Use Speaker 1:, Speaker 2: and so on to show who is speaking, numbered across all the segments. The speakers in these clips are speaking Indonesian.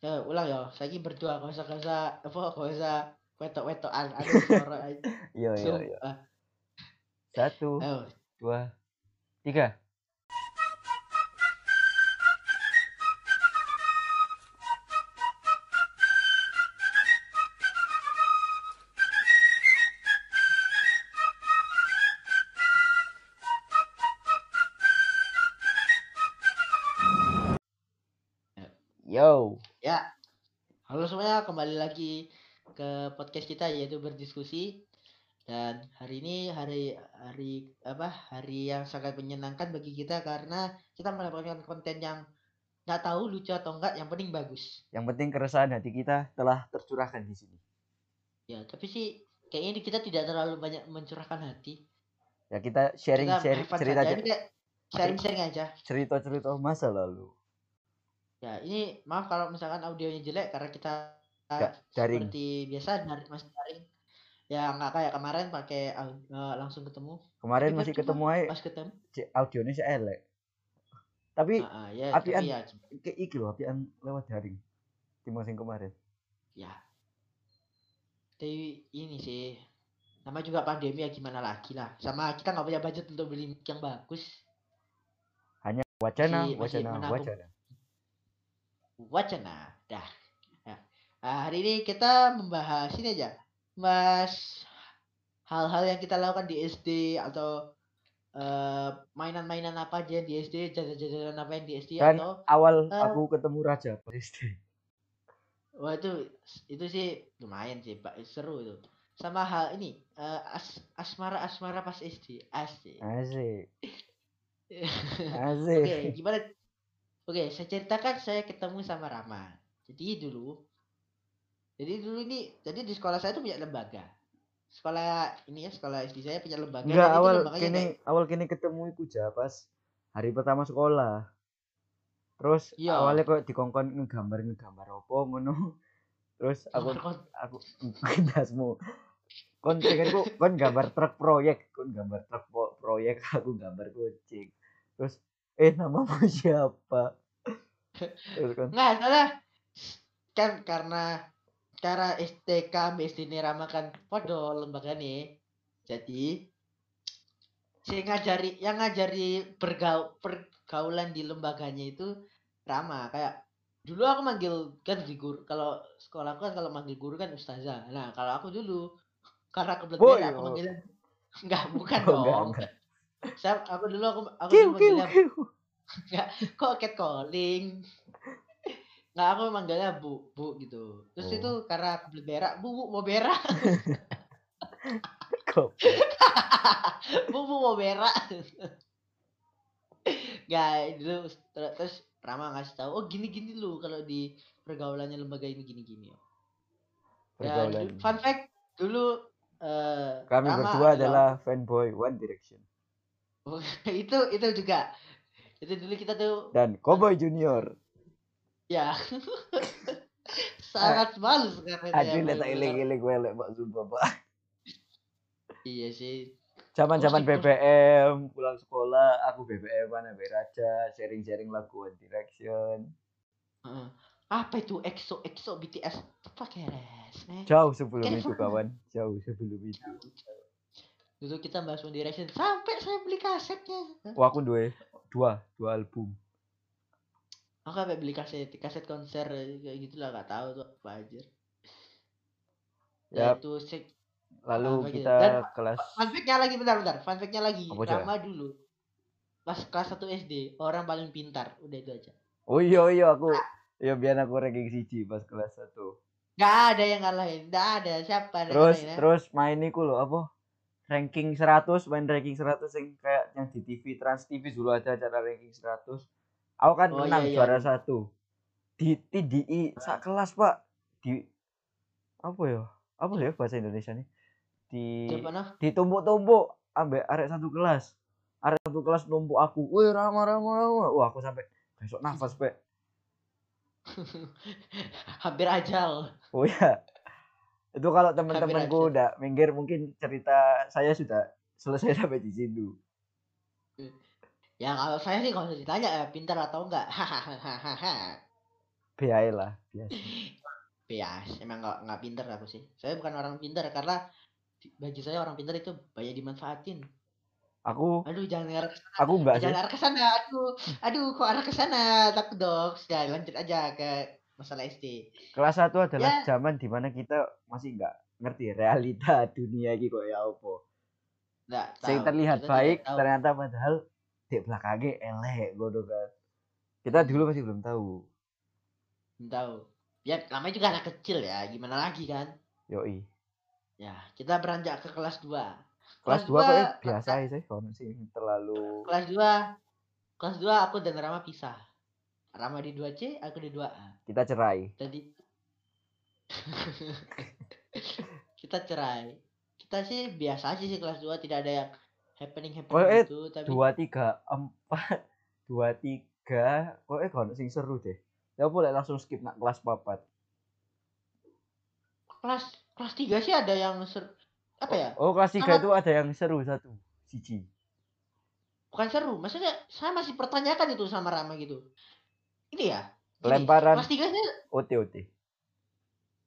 Speaker 1: Ya, ulang ya. Saya berdua, kau usah apa kau usah wetok-wetokan ada suara So,
Speaker 2: iya.
Speaker 1: ah,
Speaker 2: Satu,
Speaker 1: ayo.
Speaker 2: dua, tiga.
Speaker 1: Podcast kita yaitu berdiskusi. Dan hari ini hari hari apa? Hari yang sangat menyenangkan bagi kita karena kita mendapatkan konten yang nggak tahu lucu atau enggak, yang penting bagus.
Speaker 2: yang penting keresahan hati kita telah tercurahkan di sini.
Speaker 1: Ya, tapi sih kayaknya ini kita tidak terlalu banyak mencurahkan hati.
Speaker 2: Ya kita sharing
Speaker 1: Kita
Speaker 2: sharing cerita
Speaker 1: saja. Ini kayak sharing-sharing aja.
Speaker 2: cerita cerita masa lalu.
Speaker 1: Ya, ini maaf kalau misalkan audionya jelek karena kita
Speaker 2: Ya, daring.
Speaker 1: seperti biasa dari masih daring. Ya nggak kayak kemarin pakai eh, langsung ketemu.
Speaker 2: Kemarin
Speaker 1: Tapi
Speaker 2: masih ketemu aja
Speaker 1: Pas ketemu.
Speaker 2: audionya sih elek. Tapi
Speaker 1: Ah, ah, ya,
Speaker 2: apian.
Speaker 1: ya,
Speaker 2: kayak iki loh, apian lewat daring. Timbang sing kemarin.
Speaker 1: ya. Tapi ini sih nama juga pandemi ya gimana lagi lah. Sama kita nggak punya budget untuk beli mic yang bagus.
Speaker 2: Hanya wacana,
Speaker 1: Masih- masih
Speaker 2: wacana,
Speaker 1: menabung.
Speaker 2: wacana.
Speaker 1: Wacana, dah. Ya. Ah, hari ini kita membahas ini aja, membahas hal-hal yang kita lakukan di SD atau eh, mainan-mainan apa aja di SD, jajan-jajanan apa yang di SD
Speaker 2: Dan
Speaker 1: atau
Speaker 2: awal
Speaker 1: eh,
Speaker 2: aku ketemu Raja pas SD.
Speaker 1: wah itu itu sih lumayan sih, Pak. Seru itu. Sama hal ini, eh, as, asmara-asmara pas SD. Asik.
Speaker 2: Asik,
Speaker 1: Oke,
Speaker 2: asik.
Speaker 1: gimana? Oke, saya ceritakan saya ketemu sama Rama. Jadi dulu, jadi dulu ini, jadi di sekolah saya tuh punya lembaga. Sekolah ini ya, sekolah SD saya punya lembaga.
Speaker 2: Enggak
Speaker 1: itu
Speaker 2: awal kini
Speaker 1: kayak-
Speaker 2: awal kini ketemu iku ja pas hari pertama sekolah. Terus
Speaker 1: Iya.
Speaker 2: awalnya kok dikongkon ngegambar ngegambar apa ngono. Terus aku aku dasmu kon pengenku kon gambar truk proyek kon gambar truk proyek aku gambar kucing terus eh namamu siapa terus kan
Speaker 1: Nggak salah. Kan karena cara STK SD ini Rama kan podo lembaga nih. Jadi si ngajari yang ngajari bergaul pergaulan di lembaganya itu Rama kayak dulu aku manggil kan di guru kalau sekolahku kan kalau manggil guru kan ustazah nah kalau aku dulu karena kebetulan
Speaker 2: Boy,
Speaker 1: aku
Speaker 2: oh.
Speaker 1: manggilnya enggak bukan
Speaker 2: Oh, enggak,
Speaker 1: dong
Speaker 2: enggak.
Speaker 1: saya aku dulu aku aku
Speaker 2: kiu
Speaker 1: dulu manggilnya
Speaker 2: kiu
Speaker 1: kok cat nggak aku manggilnya bu bu gitu. Terus
Speaker 2: Oh.
Speaker 1: itu karena kebelet berak bu bu mau berak. Bu bu mau berak. Nggak dulu ter- terus Rama ngasih tahu oh gini gini lu kalau di pergaulannya lembaga ini gini gini dan
Speaker 2: pergaulan.
Speaker 1: du- fun fact dulu eh,
Speaker 2: kami
Speaker 1: Rama
Speaker 2: berdua adalah fanboy One Direction.
Speaker 1: Itu itu juga. Itu dulu kita tuh
Speaker 2: dan Cowboy Junior
Speaker 1: ya. Sangat malu sekarang ya,
Speaker 2: aduh letak
Speaker 1: bener-bener.
Speaker 2: iling-iling gue lek Pak Sumpah Pak.
Speaker 1: Iya sih.
Speaker 2: Zaman-zaman BBM pulang sekolah aku BBM mana Raja sharing-sharing lagu One Direction.
Speaker 1: Heeh. apa itu? EXO EXO BTS apa keres eh?
Speaker 2: jauh sebelum itu kawan. Jauh sebelum itu.
Speaker 1: Dulu kita bahas One Direction sampai saya beli kasetnya?
Speaker 2: Wah, aku dua, dua, dua album.
Speaker 1: Aku sampai beli kaset kaset konser kayak gitulah nggak tahu tuh apa aja ya itu sih
Speaker 2: Lalu
Speaker 1: Apa gitu.
Speaker 2: kita
Speaker 1: Dan-
Speaker 2: kelas
Speaker 1: fun fact-nya lagi bentar bentar fun fact-nya lagi
Speaker 2: Apa aja?
Speaker 1: Rama dulu pas kelas 1 SD orang paling pintar udah itu aja
Speaker 2: Oh iya iya aku ya biar aku ranking siji pas kelas satu.
Speaker 1: nggak ada yang ngalahin nggak ada siapa
Speaker 2: Terus
Speaker 1: ngalahin, ya?
Speaker 2: terus main iku loh apa? Ranking 100, main ranking 100 yang kayak yang di TV Trans TV dulu ada acara ranking 100. Aku kan
Speaker 1: Oh,
Speaker 2: menang
Speaker 1: iya, iya.
Speaker 2: juara satu. Di TDI sak kelas, Pak. Di apa ya? Apa ya bahasa Indonesia nih? Di
Speaker 1: siapa nah
Speaker 2: ditumpuk-tumpuk ambek arek satu kelas. Arek satu kelas numpuk aku. Wih, rama rama rama. Wah, aku sampai besok nafas, Pak.
Speaker 1: hampir ajal
Speaker 2: Oh ya. Itu kalau teman-temanku udah minggir mungkin cerita saya sudah selesai sampai di situ.
Speaker 1: Ya kalau saya sih kalau ditanya ya pintar atau enggak. Hahaha.
Speaker 2: biaya lah biasa.
Speaker 1: Bias emang nggak nggak pinter aku sih. Saya bukan orang pinter karena bagi saya orang pinter itu banyak dimanfaatin.
Speaker 2: Aku
Speaker 1: aduh jangan ngarah ke sana.
Speaker 2: aku enggak sih.
Speaker 1: jangan arah ke sana aduh. Aduh kok arah ke sana? Takut dong. Sudah lanjut aja ke masalah SD
Speaker 2: kelas 1 adalah
Speaker 1: Ya.
Speaker 2: zaman di mana kita masih enggak ngerti realita dunia kok ya apa.
Speaker 1: Nggak
Speaker 2: sing
Speaker 1: tahu.
Speaker 2: terlihat
Speaker 1: Kita
Speaker 2: baik ternyata padahal di belakangnya elek ngono kan. Kita dulu masih belum tahu.
Speaker 1: Belum tahu. Ya namanya juga anak kecil ya gimana lagi kan?
Speaker 2: Yoi.
Speaker 1: Ya kita beranjak ke kelas 2
Speaker 2: kelas 2
Speaker 1: dua,
Speaker 2: kok biasa aja sih kalau sih terlalu
Speaker 1: kelas 2 kelas 2 aku dan Rama pisah. Rama di 2C aku di 2A
Speaker 2: kita cerai.
Speaker 1: Jadi kita cerai. Kita sih biasa aja sih kelas 2 tidak ada yang happening happening
Speaker 2: Oh, eh,
Speaker 1: gitu tapi
Speaker 2: dua tiga empat dua tiga kok eh kalau sing seru deh. Ya boleh langsung skip nak kelas papat.
Speaker 1: Kelas kelas 3 sih ada yang ser apa ya?
Speaker 2: Oh kelas tiga itu ada yang seru satu siji.
Speaker 1: Bukan seru maksudnya saya masih pertanyakan itu sama Rama gitu. Ini ya gini,
Speaker 2: lemparan
Speaker 1: kelas 3 saya
Speaker 2: ot ot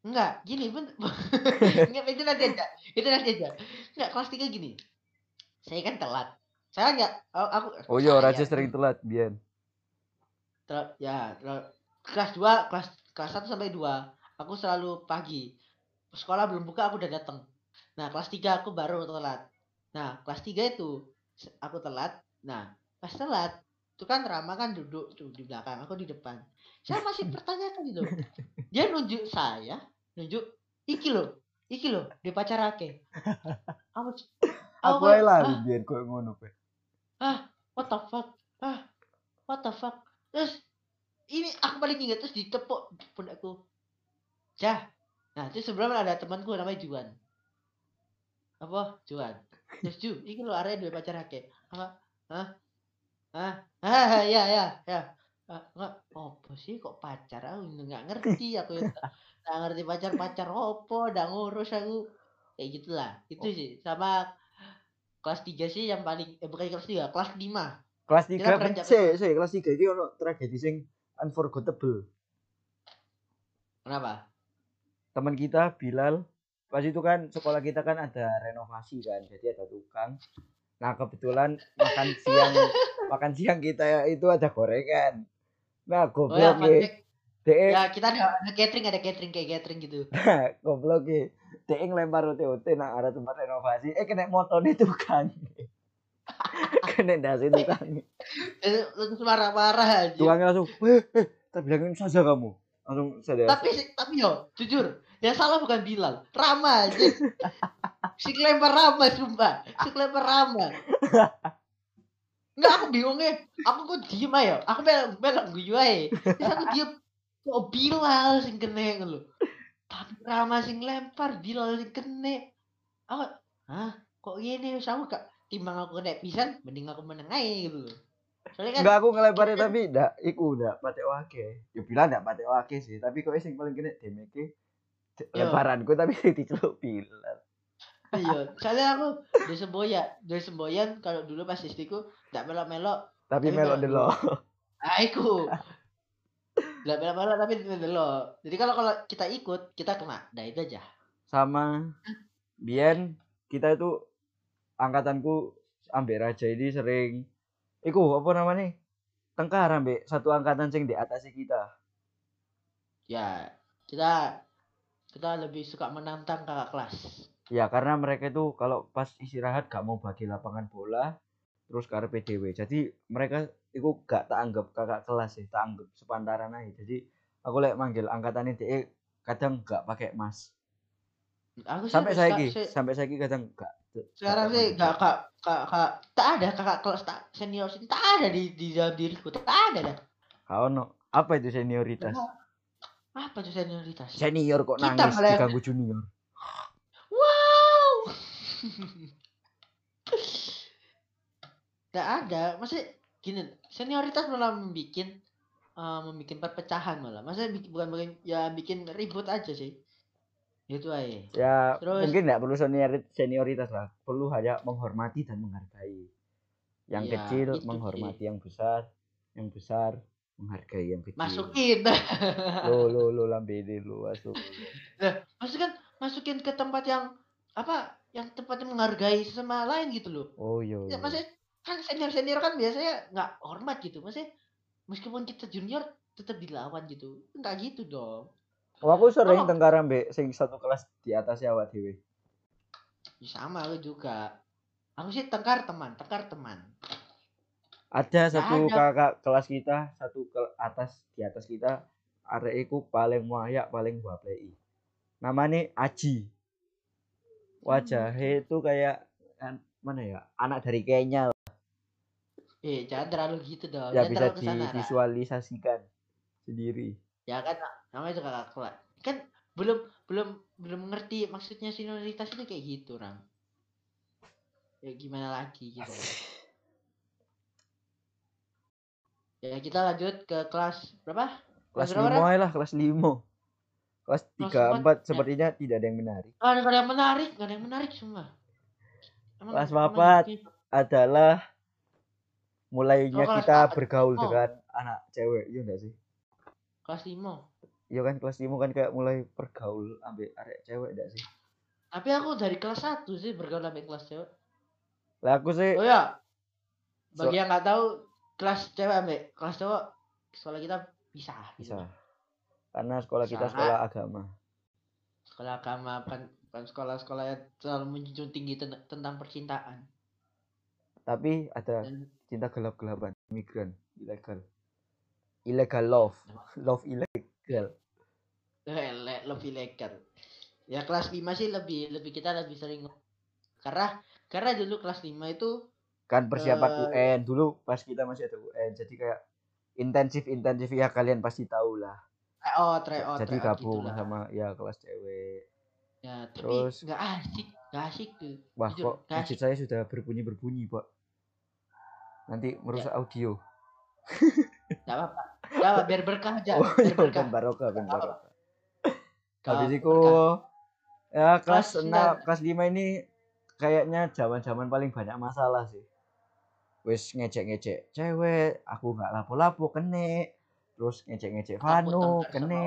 Speaker 1: enggak gini ben enggak itu nanti aja itu nanti aja. Enggak kelas 3 gini saya kan telat. Saya enggak oh, aku
Speaker 2: oh iya raja sering telat biar
Speaker 1: Tel- ya kelas 2 kelas kelas 1 sampai 2 aku selalu pagi. Sekolah belum buka aku udah datang nah kelas 3 aku baru telat. Nah kelas 3 itu aku telat. Nah pas telat itu kan Rama kan duduk tuh di belakang aku di depan. Saya masih pertanyakan itu dia nunjuk saya nunjuk iki loh iki loh di pacar ake aku
Speaker 2: ae lah
Speaker 1: "Hah?
Speaker 2: biar kok ngono pe.
Speaker 1: What the fuck? Ah what the fuck? Terus ini aku paling ingat terus ditepuk pundakku. Jah nah terus sebelum ada temanku namanya Juan. Apa? Juan. Terus Ju ini lo area dua pacar ake apa? Hah? Hah? Ah ya ya ya. Ah, nggak apa sih kok pacar? Aku nggak ngerti aku ya. Nggak ngerti pacar pacar opo udah ngurus aku. Kayak gitulah. Itu sih sama kelas 3 sih yang paling eh bukan kelas 3 kelas 5
Speaker 2: kelas
Speaker 1: Kita
Speaker 2: tiga kan
Speaker 1: beranjak
Speaker 2: sih sih kelas tiga ini ono tragedi sing unforgettable.
Speaker 1: Kenapa?
Speaker 2: Teman kita Bilal pas itu kan sekolah kita kan ada renovasi kan jadi ada tukang. Nah kebetulan makan siang makan siang kita itu ada gorengan. Nah
Speaker 1: oh
Speaker 2: goblok
Speaker 1: fun
Speaker 2: ya. DE
Speaker 1: ya kita ada, ada catering ada catering kayak catering gitu
Speaker 2: goblok ya DE ngelempar OT-OT nah arah tempat renovasi eh kena motornya tukang kena dasi tukang
Speaker 1: Eh, langsung marah-marah aja
Speaker 2: tukangnya langsung eh eh tak bilangin saja kamu langsung sadar
Speaker 1: tapi tapi yo jujur yang salah bukan Bilal Rama aja si kelempar Rama sumpah si kelempar Rama Enggak aku bingungnya aku kok diem aja aku melok melok gue aja terus aku diem kok Bilal sing kena ngono lho tapi Rama sing lempar Bilal sing kena aku hah kok gini aku gak timbang aku kena pisan mending aku meneng aja gitu soalnya kan
Speaker 2: Enggak aku ngelemparin tapi ndak iku ndak patek wake. Ya bilang ndak patek wake sih, tapi kok sing paling kena demeke lemparanku tapi sing diceluk Bilal.
Speaker 1: Iya, soalnya aku di semboyan, di semboyan kalau dulu pas SD ku nggak melok-melok.
Speaker 2: Tapi
Speaker 1: Tapi
Speaker 2: melok
Speaker 1: melok
Speaker 2: delo.
Speaker 1: Ah, iku. Nggak melok-melok tapi melok. Jadi kalau kalau kita ikut, kita kena. Nah, itu aja.
Speaker 2: Sama Bian kita itu angkatanku ambek Raja ini sering iku apa namanya? Tengkar ambek satu angkatan sing di atas kita.
Speaker 1: Ya, kita kita lebih suka menantang kakak kelas.
Speaker 2: Ya karena mereka itu kalau pas istirahat gak mau bagi lapangan bola terus ke arep PDW. Jadi mereka itu gak tak anggap kakak kelas sih, tak anggap sepantaran aja. Jadi aku lek manggil angkatannya DE kadang gak pakai mas.
Speaker 1: Aku sih
Speaker 2: Sampai saya ki, sampai saya kadang gak.
Speaker 1: sekarang sih gak kak kak kak tak ada kakak kelas tak senior sini tak ada di di dalam diriku tak ada dah.
Speaker 2: Gak ono. Apa itu senioritas?
Speaker 1: Apa tuh senioritas?
Speaker 2: Senior kok
Speaker 1: Kita
Speaker 2: nangis
Speaker 1: malah yang-
Speaker 2: diganggu junior.
Speaker 1: Wow. Tidak ada, maksudnya gini, senioritas malah membikin eh, membikin perpecahan malah. Bik- bukan bikin ya bikin ribut aja sih. Itu aja.
Speaker 2: Ya
Speaker 1: Terus-
Speaker 2: mungkin nggak perlu senior- senioritas lah, perlu hanya menghormati dan menghargai. Yang
Speaker 1: Iya,
Speaker 2: kecil
Speaker 1: itu sih.
Speaker 2: menghormati yang besar, yang besar menghargai yang kecil
Speaker 1: masukin
Speaker 2: lo lo lo lambene lo masuk
Speaker 1: maksud kan masukin ke tempat yang apa yang tempatnya menghargai sesama lain gitu loh
Speaker 2: oh iya
Speaker 1: ya
Speaker 2: iya.
Speaker 1: maksudnya kan senior senior kan biasanya nggak hormat gitu maksudnya meskipun kita junior tetap dilawan gitu nggak gitu dong
Speaker 2: Oh, aku sering
Speaker 1: Oh.
Speaker 2: tengkar ambek sing satu kelas di atasnya awak dhewe.
Speaker 1: Ya, sama aku juga aku sih tengkar teman tengkar teman
Speaker 2: Ada satu
Speaker 1: ada.
Speaker 2: kakak kelas kita, satu ke atas di atas kita, arek iku paling wayak, paling waplei. Namanya Aji. Wajahnya itu kayak an- mana ya? Anak dari Kenya.
Speaker 1: Eh jangan terlalu gitu dong
Speaker 2: Ya
Speaker 1: jangan
Speaker 2: bisa divisualisasikan sendiri.
Speaker 1: ya kan namanya juga kakak kelas kan belum belum belum ngerti maksudnya senioritas itu kayak gitu ram ya gimana lagi gitu ya kita lanjut ke kelas berapa
Speaker 2: Kelas
Speaker 1: berapa, Ram?
Speaker 2: 5 aja lah, kelas 5. Kelas 3
Speaker 1: empat,
Speaker 2: 4 sepertinya tidak ada yang menarik.
Speaker 1: Nggak ada yang menarik nggak ada yang menarik semua Emang-
Speaker 2: Kelas
Speaker 1: emang
Speaker 2: papat.
Speaker 1: gitu.
Speaker 2: Adalah mulainya
Speaker 1: Oh,
Speaker 2: kita bergaul
Speaker 1: Oh.
Speaker 2: dengan anak cewek, iya enggak sih?
Speaker 1: kelas lima
Speaker 2: Iya kan kelas 5 kan kayak mulai bergaul ambil arek cewek enggak sih?
Speaker 1: tapi aku dari kelas 1 sih bergaul sampai kelas cewek
Speaker 2: Lah aku sih
Speaker 1: oh ya
Speaker 2: So-
Speaker 1: bagi yang nggak tahu kelas cewek sampai kelas cowok sekolah kita bisa
Speaker 2: bisa. Karena sekolah kita
Speaker 1: Bisa.
Speaker 2: sekolah agama.
Speaker 1: sekolah agama bukan bukan sekolah-sekolah yang terlalu menjunjung tinggi ten- tentang percintaan
Speaker 2: Tapi ada
Speaker 1: dan
Speaker 2: cinta gelap-gelapan, migran, ilegal. Illegal love. Love ilegal.
Speaker 1: le- lebih legal ya kelas 5 sih lebih lebih kita lebih sering karena karena dulu kelas 5 itu
Speaker 2: Kan persiapan
Speaker 1: Eh.
Speaker 2: UN dulu pas kita masih ada UN. Jadi kayak intensif-intensif ya kalian pasti tahu lah.
Speaker 1: tryout tryout
Speaker 2: Jadi
Speaker 1: tryout
Speaker 2: gabung
Speaker 1: gitulah.
Speaker 2: sama ya kelas cewek.
Speaker 1: ya tapi
Speaker 2: terus-
Speaker 1: nggak asik nggak asik tuh
Speaker 2: Wah
Speaker 1: Jujur,
Speaker 2: kok masjid
Speaker 1: asik.
Speaker 2: saya sudah berbunyi-berbunyi, Pak. Nanti merusak audio.
Speaker 1: nggak apa-apa nggak apa biar berkah aja
Speaker 2: Oh,
Speaker 1: biar
Speaker 2: iya,
Speaker 1: berkah
Speaker 2: barokah, ben barokah. Habis itu ya kelas
Speaker 1: Kelas
Speaker 2: 6,
Speaker 1: sembilan.
Speaker 2: kelas 5 ini kayaknya zaman-zaman paling banyak masalah sih. Wis ngecek-ngecek cewek, aku nggak lapo-lapo kene. Terus ngecek-ngecek Vano
Speaker 1: sama
Speaker 2: kene.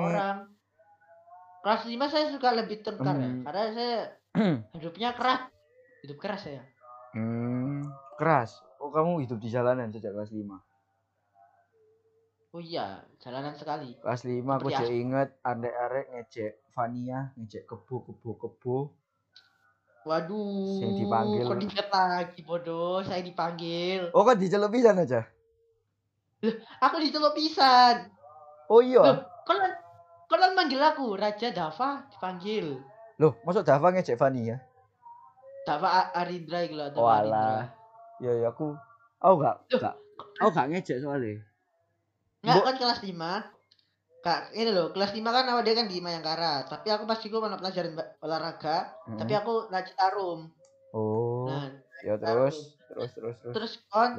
Speaker 1: kelas 5 saya suka lebih tengkar ya
Speaker 2: Hmm.
Speaker 1: karena saya hidupnya keras hidup keras saya
Speaker 2: Hmm, keras. Oh, kamu hidup di jalanan sejak kelas 5.
Speaker 1: oh iya jalanan sekali
Speaker 2: Kelas 5 aku jadi inget arek-arek ngecek Vania, ngecek kebo-kebo-kebo.
Speaker 1: waduh
Speaker 2: Sing dipanggil.
Speaker 1: kok diinget lagi bodoh saya dipanggil
Speaker 2: Oh, kan diceluk pisan aja.
Speaker 1: aku diceluk pisan
Speaker 2: Oh iya.
Speaker 1: Loh, kalian kalian manggil aku Raja Dava dipanggil
Speaker 2: Loh, masuk Dava ngecek Vania?
Speaker 1: Dava Arindra gitu Dava
Speaker 2: Oh,
Speaker 1: Arindra.
Speaker 2: Ya ya aku aku enggak
Speaker 1: Loh.
Speaker 2: enggak aku enggak ngecek soalnya.
Speaker 1: Enggak
Speaker 2: Bo-
Speaker 1: kan kelas 5 Kak, ini loh, kelas 5 kan awal dia kan di Mayangkara. Tapi aku pasti gue mana pelajaran olahraga, tapi
Speaker 2: Mm.
Speaker 1: aku rajin tarum.
Speaker 2: Oh,
Speaker 1: Nah,
Speaker 2: ya terus terus terus terus.
Speaker 1: terus kon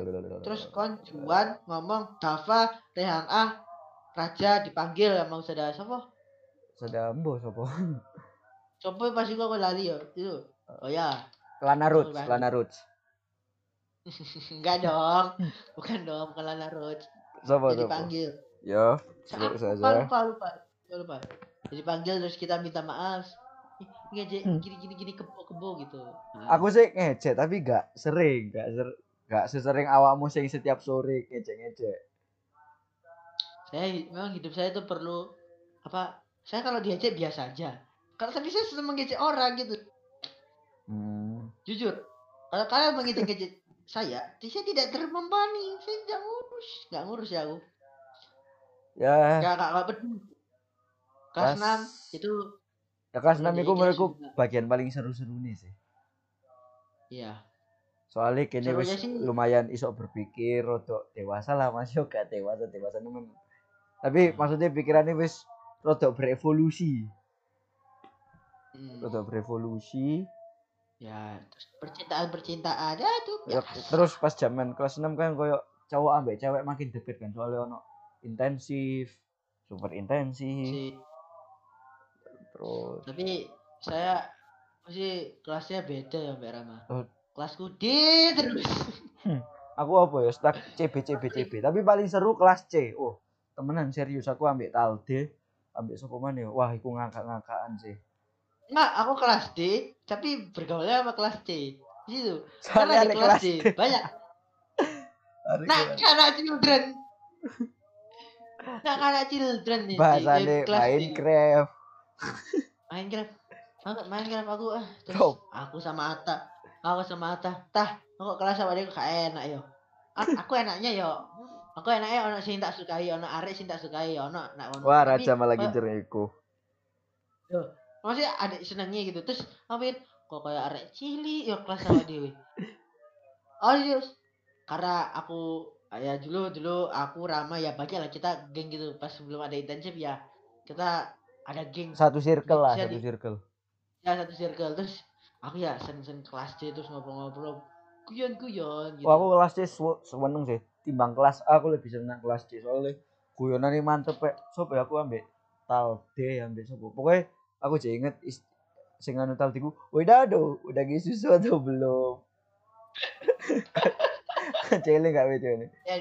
Speaker 1: terus kon Juan ngomong Dava Rehan A Raja dipanggil sama Usada siapa?
Speaker 2: Sudah embo sapa?
Speaker 1: Coba pasti gua lali ya itu. Oh ya,
Speaker 2: Kelana Roots. Kelana Roots.
Speaker 1: enggak dong. Bukan dong, bukan Lana Roach. Jadi panggil.
Speaker 2: Ya,
Speaker 1: Lupa,
Speaker 2: sebut
Speaker 1: lupa, lupa, lupa, lupa, lupa. Jadi panggil terus kita minta maaf. Ngejek
Speaker 2: Hmm.
Speaker 1: gini gini gini kebo kebo gitu. Nah,
Speaker 2: Aku sih ngecek tapi enggak sering, enggak ser enggak sesering awakmu sing setiap sore ngecek-ngecek.
Speaker 1: saya memang hidup saya itu perlu apa? Saya kalau diajak biasa aja. Kalau tapi saya senang mengejek orang gitu.
Speaker 2: Hmm.
Speaker 1: Jujur. Kalau kalian mengejek-ngejek saya, saya tidak termembani. Saya tidak ngurus, nggak ngurus ya aku.
Speaker 2: Ya,
Speaker 1: Nggak nggak peduli. Kelas 6 itu
Speaker 2: ya kelas 6
Speaker 1: Jadi
Speaker 2: iku
Speaker 1: kita
Speaker 2: menurutku bagian paling seru-seru nih sih.
Speaker 1: ya
Speaker 2: Soalnya kini wis lumayan iso berpikir rodok dewasa lah Mas yo gak dewasa dewasa nemen. Tapi maksudnya pikirannya wis rodok berevolusi,
Speaker 1: hmm,
Speaker 2: rodok berevolusi.
Speaker 1: Ya terus percintaan-percintaan ya itu
Speaker 2: Ya, terus pas zaman kelas 6 kan koyo cowok ambek cewek makin deket kan soalnya ono intensif, super intensif.
Speaker 1: sih.
Speaker 2: Terus
Speaker 1: Tapi saya masih kelasnya beda ya Mbak Rama.
Speaker 2: Oh.
Speaker 1: Kelasku D terus.
Speaker 2: aku apa ya stuck CB CB CB tapi paling seru kelas C. Oh, temenan serius aku ambek talde ambek sapa maneh wah iku ngakak-ngakakan sih
Speaker 1: Enggak, aku kelas D, tapi bergaulnya sama kelas C. Gitu.
Speaker 2: soalnya
Speaker 1: Karena di kelas D
Speaker 2: D
Speaker 1: banyak Nah, anak children. Nah, anak children nih.
Speaker 2: bahasane. Minecraft
Speaker 1: Minecraft. Aku Minecraft aku ah terus
Speaker 2: Bro.
Speaker 1: aku sama Ata. Aku sama Ata. Tah, aku kelas sama dia gak enak yo. Aku enaknya yo. Aku enaknya ono sing tak sukai, ono arek sing tak sukai, ono nak ono.
Speaker 2: wah raja malah gitu iku
Speaker 1: Maksudnya ada senengnya gitu. Terus ya, kok kayak arek cili yo kelas sama dia. weh. Oh, iya. Karena aku ya dulu dulu aku Rama ya banyak lah kita geng gitu pas sebelum ada internship ya kita ada geng
Speaker 2: satu circle lah satu
Speaker 1: di-
Speaker 2: circle
Speaker 1: ya satu circle terus aku ya sen-sen kelas C terus ngobrol-ngobrol guyon-guyon gitu.
Speaker 2: Wah, aku kelas C seneng sih timbang kelas A aku lebih seneng kelas C soalnya guyonan ini mantep pek sopo ya aku ambek talde ambek sopo pokoknya aku jadi inget sing anu taldiku udah do udah gitu susu atau belum Cele gak nih.
Speaker 1: Ya,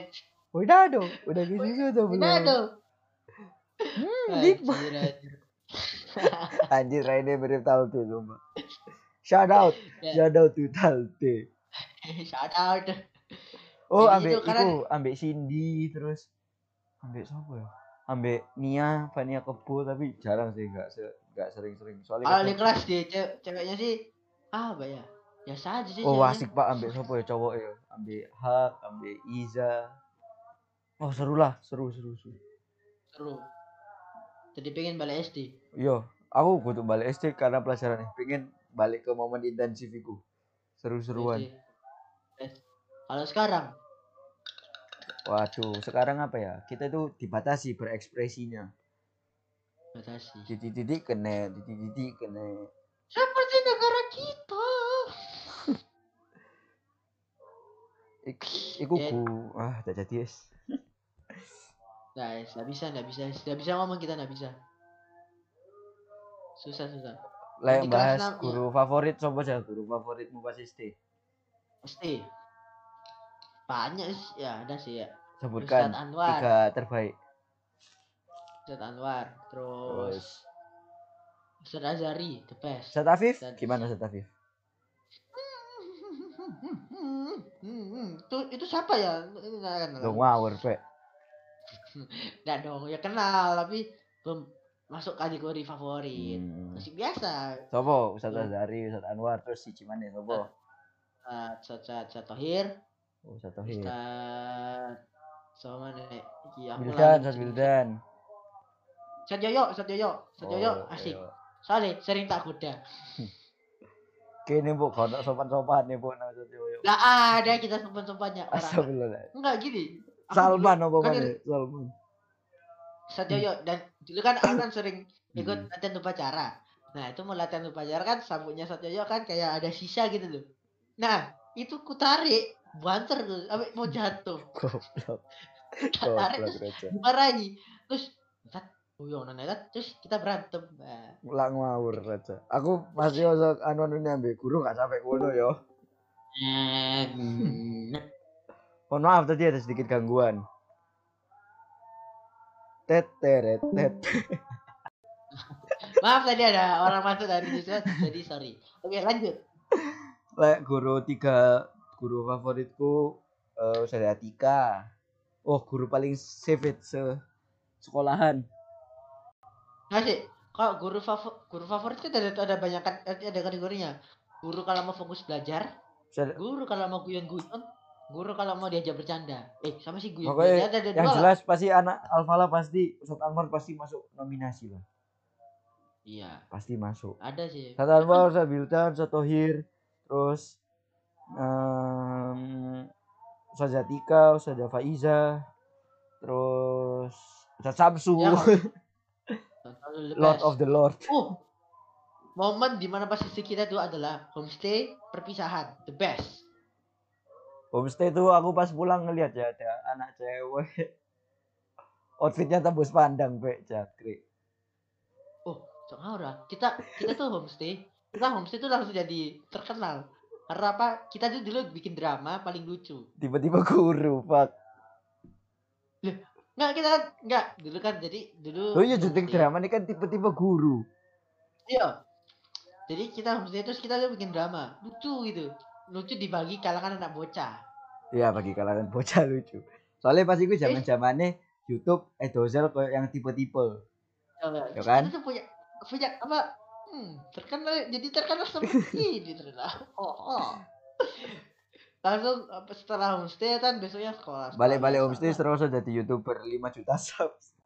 Speaker 2: Udah do, udah gitu susu atau belum?
Speaker 1: Udah aduh.
Speaker 2: Hmm.
Speaker 1: Anjir, anjir.
Speaker 2: Raine mirip talde sumpah. Shout out,
Speaker 1: Ya.
Speaker 2: shout out to talde.
Speaker 1: Shout out.
Speaker 2: Oh, ambek
Speaker 1: itu
Speaker 2: ambek Cindy terus ambek siapa ya? Ambek Nia, Fania Kebo tapi jarang sih enggak se enggak sering-sering. Soalnya
Speaker 1: Kalau di kelas dia ce- ceweknya sih apa ya? Biasa aja sih.
Speaker 2: Oh,
Speaker 1: ceweknya.
Speaker 2: asik Pak ambek siapa ya cowok ya? Ambek Hak, ambek Iza. Oh, seru lah, seru seru seru.
Speaker 1: Seru. Jadi pengen balik SD.
Speaker 2: Iya, aku butuh balik SD karena pelajaran. Pengen balik ke momen intensif iku. Seru-seruan.
Speaker 1: Eh, Kalau sekarang
Speaker 2: Waduh, sekarang apa ya? Kita itu dibatasi berekspresinya.
Speaker 1: batasi.
Speaker 2: Titik-titik kena, titik-titik kena.
Speaker 1: Seperti negara kita.
Speaker 2: Ik, iku ku, ah, tak jadi es.
Speaker 1: Guys, nggak bisa, nggak bisa, nggak bisa ngomong kita nggak bisa. Susah susah. Kelas
Speaker 2: bahas guru favorit coba aja guru favoritmu pas SD.
Speaker 1: SD. Banyak sih, ya ada sih ya.
Speaker 2: Sebutkan
Speaker 1: Ustadz Anwar.
Speaker 2: tiga terbaik.
Speaker 1: Ustadz Anwar, terus
Speaker 2: Terus
Speaker 1: Ustadz Azari, the best.
Speaker 2: Ustadz Afif,
Speaker 1: Ustadz-
Speaker 2: gimana Ustadz Afif?
Speaker 1: itu itu siapa ya?
Speaker 2: Lo ngawur, Pe.
Speaker 1: Nggak dong, ya kenal tapi belum masuk kategori favorit.
Speaker 2: Hmm.
Speaker 1: Masih biasa.
Speaker 2: Sopo? Ustadz. Azari, Ustadz Anwar, terus si Cimane sopo?
Speaker 1: Uh, Ustadz Ustadz Tohir,
Speaker 2: Oh, Ustadz Tohir.
Speaker 1: Ustadz sama mana? Iki aku
Speaker 2: Wildan,
Speaker 1: lali.
Speaker 2: Ustadz Wildan.
Speaker 1: Ustadz Yoyo, Ustadz Yoyo, Ustadz Yoyo
Speaker 2: Oh,
Speaker 1: asik.
Speaker 2: iya.
Speaker 1: Soalnya sering tak goda.
Speaker 2: Kene bu, kau nak sopan-sopan nih bu, nama Ustadz Yoyo.
Speaker 1: Lah ada kita sopan-sopannya.
Speaker 2: Astagfirullah.
Speaker 1: Enggak gini.
Speaker 2: Salman apa
Speaker 1: kan
Speaker 2: Salman.
Speaker 1: Ustadz Yoyo dan dulu kan aku kan sering ikut latihan upacara. Nah itu mau latihan upacara kan sabuknya Ustadz Yoyo kan kayak ada sisa gitu loh. Nah itu ku tarik banter tuh sampai mau jatuh.
Speaker 2: Goblok.
Speaker 1: Tarik terus
Speaker 2: Raja.
Speaker 1: dimarahi. Terus Yoyo nana terus kita berantem. Nah,
Speaker 2: ngawur Raja. Aku masih osok anu anu nyambi guru gak sampai kono yo. Mohon maaf tadi ada sedikit gangguan. Tet teret tet.
Speaker 1: Maaf tadi ada orang masuk dari Discord jadi sorry. Oke lanjut.
Speaker 2: Lek guru tiga guru favoritku eh Ustaz Atika. Oh, guru paling save se sekolahan.
Speaker 1: Masih kalau guru favorit guru favorit kan ada ada banyak kan ada kategorinya. Guru kalau mau fokus belajar,
Speaker 2: Ustaz-
Speaker 1: guru kalau mau guyon-guyon, guru kalau mau diajak bercanda. Eh sama sih guyon.
Speaker 2: Pokoknya
Speaker 1: ada, ada
Speaker 2: yang
Speaker 1: dua lah.
Speaker 2: jelas pasti anak Alfala pasti Ustaz Anwar pasti masuk nominasi lah.
Speaker 1: Iya,
Speaker 2: Pasti masuk.
Speaker 1: ada sih.
Speaker 2: Ustaz Anwar, Ustaz Bildan, Ustaz Tohir, terus um, Ustaz Atika, Ustaz Faiza, terus Ustaz Samsu,
Speaker 1: The
Speaker 2: Lord of the Lord.
Speaker 1: Uh, momen di mana posisi kita itu adalah homestay perpisahan, the best.
Speaker 2: Homestay tuh aku pas pulang ngeliat ya ada anak cewek. Outfitnya tembus pandang, Pe, jakri.
Speaker 1: Oh, cok ora. Kita kita tuh homestay, kita homestay tuh langsung jadi terkenal. Karena apa? Kita tuh dulu bikin drama paling lucu.
Speaker 2: Tiba-tiba guru, pak.
Speaker 1: Enggak kita kan enggak dulu kan jadi dulu
Speaker 2: Oh iya
Speaker 1: homestay.
Speaker 2: drama ini kan tipe-tipe guru.
Speaker 1: Iya. Jadi kita homestay terus kita tuh bikin drama lucu gitu. Lucu dibagi kalangan anak bocah.
Speaker 2: Iya bagi kalangan bocah lucu. Soalnya pas itu zaman zamannya YouTube eh kayak yang tipe-tipe.
Speaker 1: Coba.
Speaker 2: Ya kan?
Speaker 1: Kita tuh punya punya apa? Hmm, terkenal jadi terkenal seperti ini terkenal. Oh, oh. Langsung setelah homestay kan besoknya sekolah.
Speaker 2: Balik-balik homestay terus jadi youtuber 5 juta subs.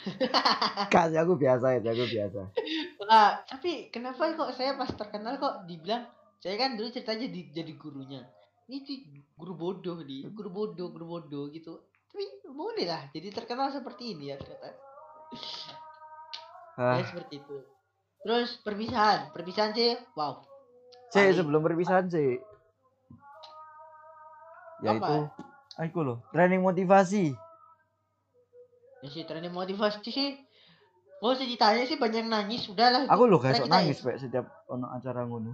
Speaker 2: kan aku biasa ya, aku biasa.
Speaker 1: Nah, tapi kenapa kok saya pas terkenal kok dibilang saya kan dulu ceritanya di, jadi gurunya. Ini tuh guru bodoh nih, guru bodoh, guru bodoh gitu. Tapi boleh lah, jadi terkenal seperti ini ya ternyata.
Speaker 2: Ah,
Speaker 1: Ya seperti itu. Terus perpisahan, perpisahan sih, wow. Paling-
Speaker 2: sebelum perpisahan sih. Yaitu
Speaker 1: Apa?
Speaker 2: aku loh, training motivasi.
Speaker 1: Ya sih training motivasi sih. Mau sih ditanya sih banyak nangis, udahlah.
Speaker 2: Aku loh kayak nangis Pak setiap ono acara ngono.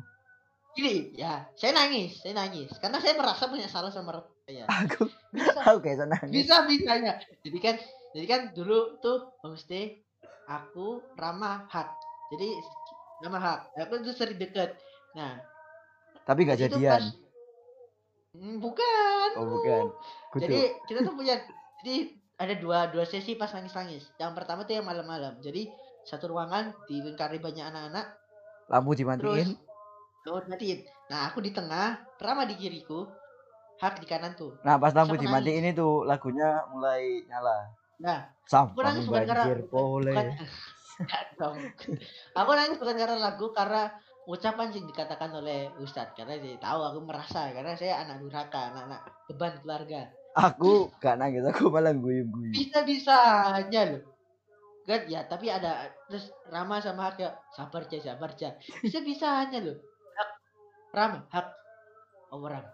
Speaker 1: Gini, ya, saya nangis, saya nangis. Karena saya merasa punya salah sama saya.
Speaker 2: Aku
Speaker 1: Bisa,
Speaker 2: aku kayak nangis.
Speaker 1: bisa bisanya. Jadi kan, jadi kan dulu tuh homestay aku Rama Hak. Jadi Rama Hak. Aku tuh sering deket. Nah,
Speaker 2: Tapi gak jadian.
Speaker 1: pas- Hmm, bukan.
Speaker 2: Oh bukan. Kudu.
Speaker 1: Jadi kita tuh punya jadi ada dua dua sesi pas nangis-nangis. Yang pertama tuh yang malam-malam. Jadi satu ruangan dilingkari banyak anak-anak
Speaker 2: lampu
Speaker 1: terus
Speaker 2: dimatiin.
Speaker 1: oh matiin. Nah, aku di tengah, Rama di kiriku, Hak di kanan tuh.
Speaker 2: Nah, pas lampu dimatiin itu lagunya mulai nyala.
Speaker 1: Nah,
Speaker 2: Sampang
Speaker 1: nangis karena-
Speaker 2: banjir pole.
Speaker 1: Dong. Aku nangis bukan karena lagu karena ucapan sih dikatakan oleh Ustadz. Karena saya tahu aku merasa karena saya anak durhaka, anak-anak beban keluarga.
Speaker 2: Aku gak nangis, aku malah guyu-guyu.
Speaker 1: bisa bisanya loh. Kan? Ya tapi ada terus Rama sama Hak ya sabar aja sabar aja bisa bisanya loh. Hak. Rama hak. Oh Ram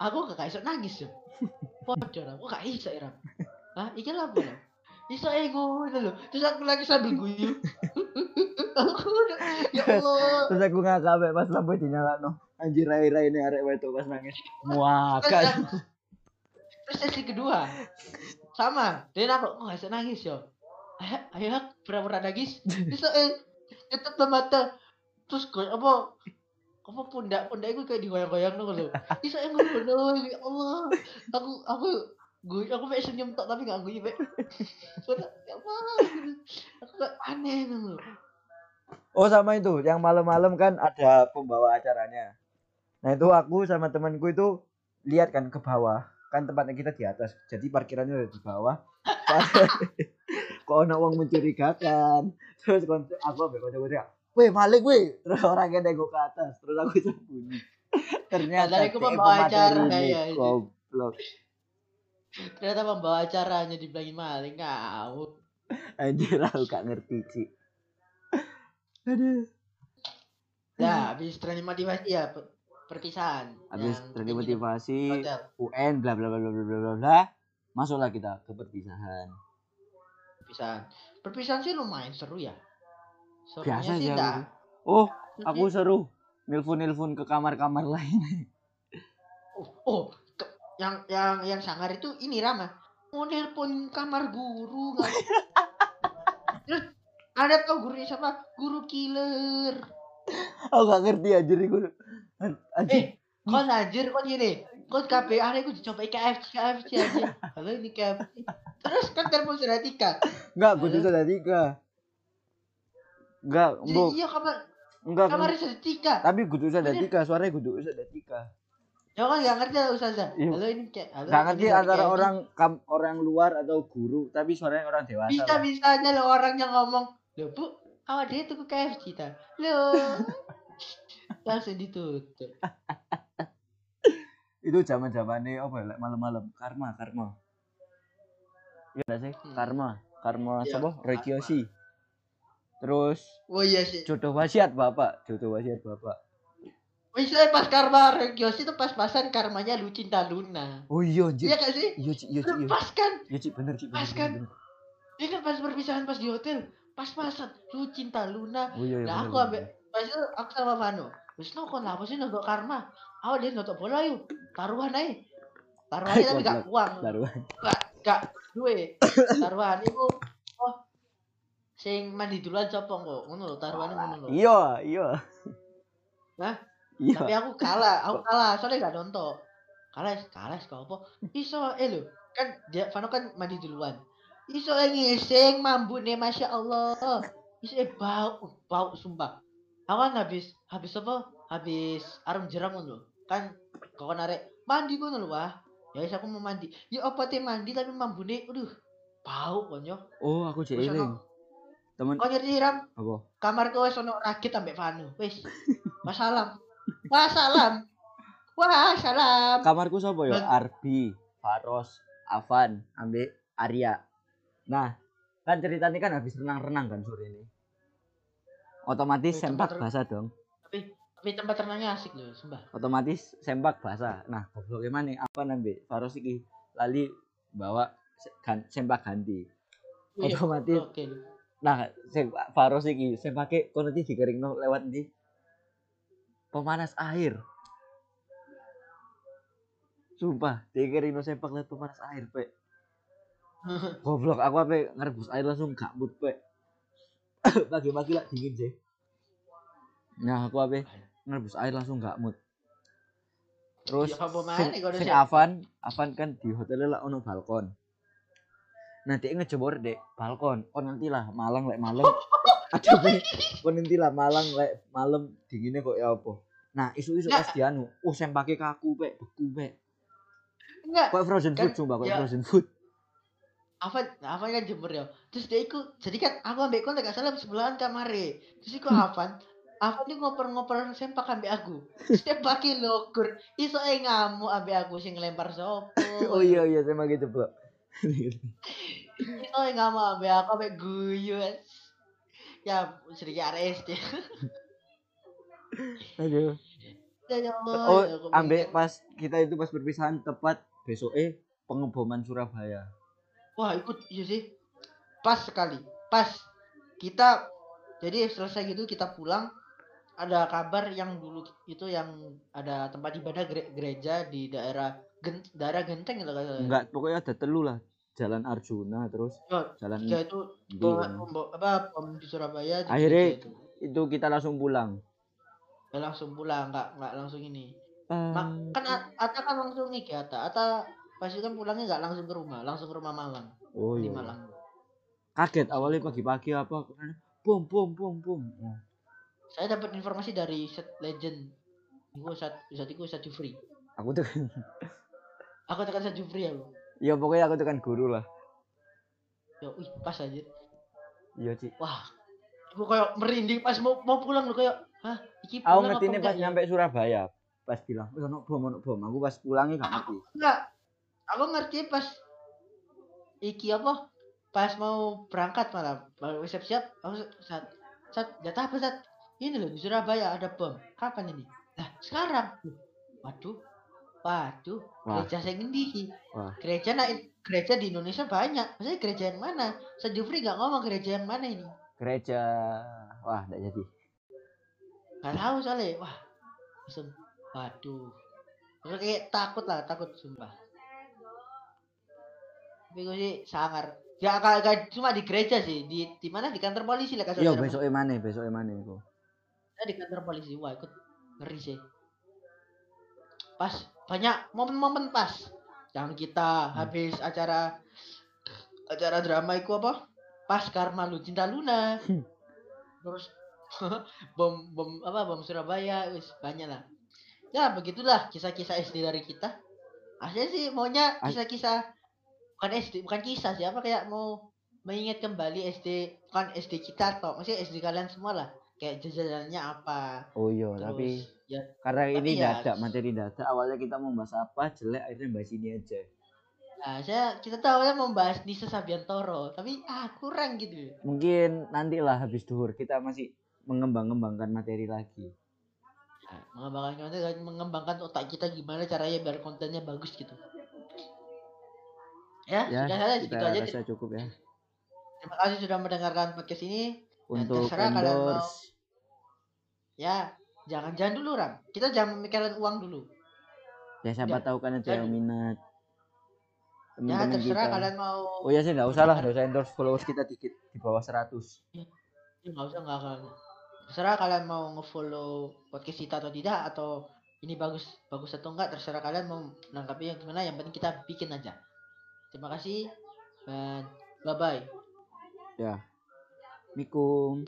Speaker 1: aku gak iso nangis podo Ram aku gak iso ya Ram ah iki lah apa Ram iso eh ngono loh. Terus aku lagi sambil guyu. Aku ya Allah.
Speaker 2: Terus aku ngakak pas lampu dinyalakno. Anjir rai-rai ini arek wedok pas nangis. Muakan.
Speaker 1: yang- terus sesi kedua. Sama. Dan aku kok gak iso nangis yo. Ayo ayo pura-pura nangis. Bisa eh tutup mata. Terus gue apa apa pundak pundak gue kayak digoyang-goyang dong lo? Bisa eh ngono ya Allah. Aku aku gue aku kayak senyum tok tapi gak gue be ya apa aku kayak aneh dong lo
Speaker 2: Oh sama itu, yang malam-malam kan ada pembawa acaranya. Nah itu aku sama temanku itu lihat kan ke bawah, kan tempatnya kita di atas, jadi parkirannya ada di bawah. Kok ada uang mencurigakan, terus aku ambil kocok teriak, weh maling weh, terus orangnya nengok ke atas, terus aku sembunyi. Ternyata
Speaker 1: Padahal aku pembawa acara, ya,
Speaker 2: goblok.
Speaker 1: Ternyata membawa acaranya dibilangin maling kau.
Speaker 2: Anjir aku gak ngerti sih. Aduh.
Speaker 1: Ya, habis termotivasi ya perpisahan.
Speaker 2: Habis
Speaker 1: termotivasi
Speaker 2: UN bla bla bla bla bla bla bla. Masuklah kita ke perpisahan.
Speaker 1: Perpisahan. Perpisahan sih lumayan seru ya. Serunya
Speaker 2: Biasa
Speaker 1: sih
Speaker 2: ya. Oh, aku seru. Nelfon-nelfon ke kamar-kamar lain.
Speaker 1: Oh, oh, yang yang yang sangar itu ini Rama. Mau nelpon kamar guru? Terus ada tau gurunya siapa? Guru killer.
Speaker 2: aku gak ngerti anjir. An- Anjir.
Speaker 1: Eh, kon anjir kon gini. Kon KP ada gue coba KFC KFC aja. Halo ini KFC. Terus kan telepon sudah tiga.
Speaker 2: Enggak, kudu sudah tiga. Enggak,
Speaker 1: iya kamar
Speaker 2: Enggak.
Speaker 1: kamarnya sudah tiga.
Speaker 2: Tapi sudah
Speaker 1: Bener.
Speaker 2: tiga, suaranya kudu sudah tiga.
Speaker 1: Ya kan nggak ngerti Ustazah.
Speaker 2: Iya.
Speaker 1: Halo ini kayak halo.
Speaker 2: Gak ngerti antara orang kam, orang luar atau guru, tapi suaranya orang dewasa.
Speaker 1: bisa
Speaker 2: lah.
Speaker 1: bisanya lo orang yang ngomong lo bu awak dia tuh ke KFC ta lo langsung ditutup
Speaker 2: Itu zaman-zamannya apa ya, malam-malam. Karma, karma. Iya gak sih?
Speaker 1: Hmm.
Speaker 2: Karma. Karma siapa? Roy
Speaker 1: Karma.
Speaker 2: Kiyoshi. Terus
Speaker 1: oh iya sih
Speaker 2: jodoh wasiat bapak, jodoh wasiat bapak.
Speaker 1: Misalnya pas karma Regiosi itu pas-pasan karmanya lu cinta Luna
Speaker 2: Oh iya anjir.
Speaker 1: iya gak sih
Speaker 2: Iya Cik, iya Cik, iya.
Speaker 1: pas kan
Speaker 2: Iya Cik, bener Cik.
Speaker 1: Pas kan? ini kan pas perpisahan pas di hotel pas-pasan lu cinta Luna
Speaker 2: Oh iya, iya
Speaker 1: Nah,
Speaker 2: bener,
Speaker 1: aku ambek-
Speaker 2: bener.
Speaker 1: pas itu aku sama Vano terus no kon apa sih nonton karma awak dia nonton bola yuk taruhan aja taruhan tapi gak uang
Speaker 2: Taruhan.
Speaker 1: gak gak duwe taruhan iku oh sing mandi duluan sapa kok ngono lho taruhane ngono lho
Speaker 2: Iya, iya.
Speaker 1: Hah?
Speaker 2: Iya.
Speaker 1: tapi aku kalah aku kalah. Soalnya gak nonton. Kalah kalah kok apa iso eh lho. Kan dia Vano kan mandi duluan. Iso eh ngising mambune masya Allah. Iso eh bau bau sumpah. Aku kan habis habis apa? Habis arum jeram ngono kan kok narek mandi ngono lho wah. Ya wis aku mau mandi. Ya apa teh? Mandi tapi mambune aduh bau konyo.
Speaker 2: Oh, aku eling.
Speaker 1: ono-
Speaker 2: Temen
Speaker 1: kok ngerti ram
Speaker 2: apa?
Speaker 1: kamarku wis ono rakit ambek Vano. Wis wassalam wassalam wassalam
Speaker 2: Kamarku sapa ya?
Speaker 1: Bang-
Speaker 2: Arbi, Faros, Avan, ambek Arya. Nah, kan ceritanya kan habis renang-renang kan sore ini. Otomatis sempak basah dong.
Speaker 1: tapi tapi tempat renangnya asik loh sumpah
Speaker 2: Otomatis sempak basah. Nah, gobloknya mana? Apa nambe? Faros iki lali bawa gan- sempak ganti.
Speaker 1: Wih,
Speaker 2: Otomatis. Nah, sing Faros iki sing pake kono iki dikeringno lewat ndi? Pemanas air. Sumpah, dikeringno sepak lewat pemanas air, Pek. Goblok, aku apa ngerebus air langsung gak mood, Pek. Pagi-pagi lah dingin sih. Nah, aku apa ngerebus air langsung gak mood. Terus
Speaker 1: Ya,
Speaker 2: sing, sing? Avan, Avan kan di hotelnya lah ono balkon. Dia ngejebor dek balkon. Oh nanti lah malang lek malam. Nanti lah malang lek malam dinginnya kok ya apa. Nah, isu-isu
Speaker 1: Nggak.
Speaker 2: pas dianu, oh saya pakai kaku, Pek, beku, Pek.
Speaker 1: enggak
Speaker 2: Kok frozen
Speaker 1: Kan,
Speaker 2: food sumpah, kok
Speaker 1: ya.
Speaker 2: frozen food.
Speaker 1: apa apa kan jemur ya terus dia ikut jadi kan aku ambek kon gak salah sebelahan kamare terus ikut
Speaker 2: Hmm.
Speaker 1: Avan Avan ini ngoper-ngoper sempak ambek aku dia pakai lokur iso eh ngamuk ambek aku sing ngelempar sopo
Speaker 2: Oh iya iya saya pakai ceplok.
Speaker 1: iso eh ngamuk ambek aku ambek guyu ya sedikit RS dia
Speaker 2: Aduh.
Speaker 1: ya Allah
Speaker 2: Oh,
Speaker 1: ya
Speaker 2: ambek pas kita itu pas perpisahan tepat besok eh pengeboman Surabaya.
Speaker 1: Wah ikut iya sih pas sekali pas kita jadi selesai gitu kita pulang ada kabar yang dulu itu yang ada tempat ibadah gere- gereja di daerah gen, daerah genteng gitu kan
Speaker 2: Enggak, pokoknya ada telu lah. Jalan Arjuna terus
Speaker 1: Oh,
Speaker 2: jalan
Speaker 1: tiga itu bom, bom- apa bom di Surabaya
Speaker 2: Akhirnya-
Speaker 1: itu.
Speaker 2: itu kita langsung pulang.
Speaker 1: Ya, langsung pulang nggak nggak langsung ini
Speaker 2: Eh,
Speaker 1: Mak, kan Ata kan langsung nih Ata Ata pasti kan pulangnya nggak langsung ke rumah langsung ke rumah Malang
Speaker 2: oh
Speaker 1: di
Speaker 2: iya.
Speaker 1: Malang
Speaker 2: Kaget awalnya pagi-pagi apa bom bom bom bom. Oh.
Speaker 1: saya dapat informasi dari set legend Iku saat saat itu saat Jufri
Speaker 2: Aku tuh
Speaker 1: aku tekan saat Jufri ya lo
Speaker 2: ya pokoknya aku tuh kan guru lah.
Speaker 1: ya wih pas aja
Speaker 2: Iya, Ci.
Speaker 1: wah aku kayak merinding pas mau mau pulang lo kayak hah iki
Speaker 2: Aku
Speaker 1: pulang
Speaker 2: ngerti
Speaker 1: apa
Speaker 2: ini pas
Speaker 1: ya?
Speaker 2: nyampe Surabaya. Pas bilang, "Eh, ono bom, ono bom." Aku pas pulangnya gak ngerti.
Speaker 1: enggak aku ngerti pas iki apa pas mau berangkat malam baru siap siap aku saat saat jatah apa saat ini loh di Surabaya ada bom kapan ini nah sekarang waduh waduh
Speaker 2: Wah.
Speaker 1: gereja saya ngendi gereja nah gereja di Indonesia banyak. Maksudnya gereja yang mana? Sejufri nggak ngomong gereja yang mana ini?
Speaker 2: Gereja. Wah, enggak jadi.
Speaker 1: nggak tahu soalnya. Wah langsung waduh. Terus kayak takut lah takut sumpah. Tapi gue sih sangar. Ya gak, gak cuma di gereja sih di di mana? Di kantor polisi lah kasar
Speaker 2: Iya, besoknya mana? Besoknya mana iku?
Speaker 1: di kantor polisi. Wah ikut ngeri sih. Pas banyak momen-momen pas. Yang kita habis acara acara drama itu apa? Pas karma lu cinta Luna. Terus bom bom apa bom Surabaya wis banyak lah. Ya begitulah kisah-kisah SD dari kita. Aslinya sih maunya kisah-kisah bukan SD bukan kisah sih apa kayak mau mengingat kembali SD bukan SD kita atau maksudnya SD kalian semua lah. Kayak jajarannya apa.
Speaker 2: Oh iya,
Speaker 1: terus
Speaker 2: tapi
Speaker 1: ya
Speaker 2: karena ini
Speaker 1: ya-
Speaker 2: dadak materi dadak awalnya kita mau bahas apa jelek akhirnya bahas ini aja.
Speaker 1: nah, saya kita tahu ya membahas Nisa Sabiantoro tapi ah kurang gitu.
Speaker 2: Mungkin nantilah habis duhur kita masih mengembang-ngembangkan materi lagi.
Speaker 1: Nah, mengembangkan konten mengembangkan otak kita gimana caranya biar kontennya bagus gitu. Ya,
Speaker 2: Ya,
Speaker 1: sudah
Speaker 2: kita
Speaker 1: segitu aja.
Speaker 2: rasa cukup ya.
Speaker 1: terima kasih sudah mendengarkan podcast ini.
Speaker 2: Untuk
Speaker 1: terserah kalian mau-
Speaker 2: endorse.
Speaker 1: Ya jangan jangan dulu ram kita jangan memikirkan uang dulu
Speaker 2: ya siapa
Speaker 1: Ya,
Speaker 2: tahu kan ada yang minat.
Speaker 1: Ya
Speaker 2: teman-teman
Speaker 1: terserah
Speaker 2: kita.
Speaker 1: kalian mau
Speaker 2: Oh iya sih nggak usah lah, nggak usah endorse followers kita dikit di bawah 100.
Speaker 1: Ya, nggak usah nggak akan. Terserah kalian mau ngefollow podcast kita atau tidak atau ini bagus bagus atau enggak terserah kalian mau nangkapi yang gimana yang penting kita bikin aja. Terima kasih dan bye bye.
Speaker 2: Ya. Mikum.